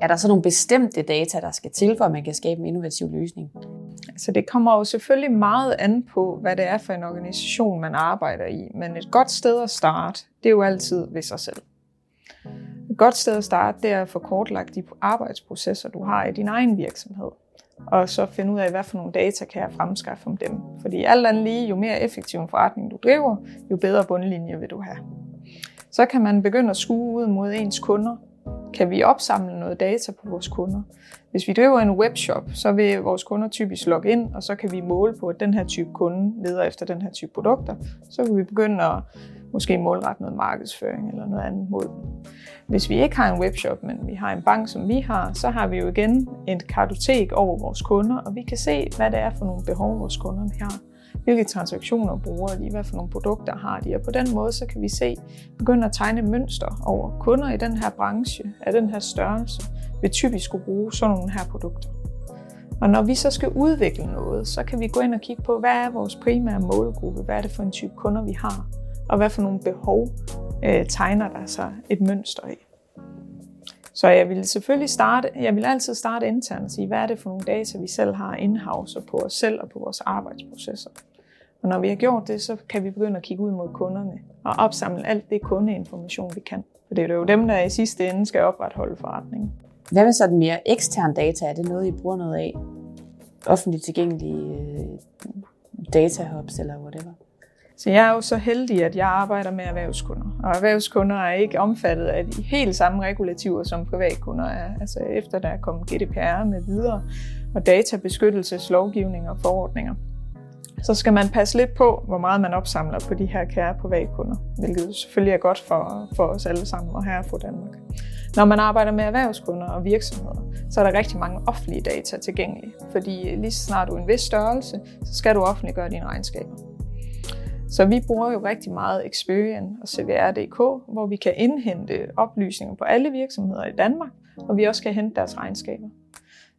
Er der så nogle bestemte data, der skal til, for at man kan skabe en innovativ løsning? Altså det kommer jo selvfølgelig meget an på, hvad det er for en organisation, man arbejder i. Men et godt sted at starte, det er jo altid ved sig selv. Et godt sted at starte, det er at få kortlagt de arbejdsprocesser, du har i din egen virksomhed. Og så finde ud af, hvad for nogle data kan jeg fremskaffe om dem. Fordi alt andet lige, jo mere effektiv en forretning du driver, jo bedre bundlinje vil du have. Så kan man begynde at skue ud mod ens kunder. Kan vi opsamle noget data på vores kunder? Hvis vi driver en webshop, så vil vores kunder typisk logge ind, og så kan vi måle på, at den her type kunde leder efter den her type produkter. Så kan vi begynde at måske målrette noget markedsføring eller noget andet mod dem. Hvis vi ikke har en webshop, men vi har en bank, som vi har, så har vi jo igen et kartotek over vores kunder, og vi kan se, hvad det er for nogle behov, vores kunder har. Hvilke transaktioner bruger de, hvad for nogle produkter har de, og på den måde så kan vi se, begynde at tegne mønster over kunder i den her branche af den her størrelse, vil typisk kunne bruge sådan nogle her produkter. Og når vi så skal udvikle noget, så kan vi gå ind og kigge på, hvad er vores primære målgruppe, hvad er det for en type kunder, vi har, og hvad for nogle behov øh, tegner der sig et mønster i. Så jeg vil selvfølgelig starte, jeg vil altid starte internt og sige, hvad er det for nogle data, vi selv har in-house på os selv og på vores arbejdsprocesser. Og når vi har gjort det, så kan vi begynde at kigge ud mod kunderne og opsamle alt det kundeinformation, vi kan. For det er jo dem, der i sidste ende skal opretholde forretningen. Hvad med sådan mere ekstern data? Er det noget, I bruger noget af? Offentligt tilgængelige øh, data hubs eller whatever? Så jeg er jo så heldig, at jeg arbejder med erhvervskunder. Og erhvervskunder er ikke omfattet af de helt samme regulativer, som privatkunder er. Altså efter der er kommet GDPR med videre, og databeskyttelseslovgivning og forordninger. Så skal man passe lidt på, hvor meget man opsamler på de her kære privatkunder, hvilket selvfølgelig er godt for, for os alle sammen og her på Danmark. Når man arbejder med erhvervskunder og virksomheder, så er der rigtig mange offentlige data tilgængelige, fordi lige så snart du er en vis størrelse, så skal du offentliggøre dine regnskaber. Så vi bruger jo rigtig meget Experian og CVR.dk, hvor vi kan indhente oplysninger på alle virksomheder i Danmark, og vi også kan hente deres regnskaber.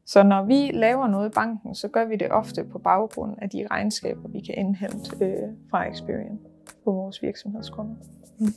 Så når vi laver noget i banken, så gør vi det ofte på baggrund af de regnskaber, vi kan indhente øh, fra Experian på vores virksomhedskunder. Mm.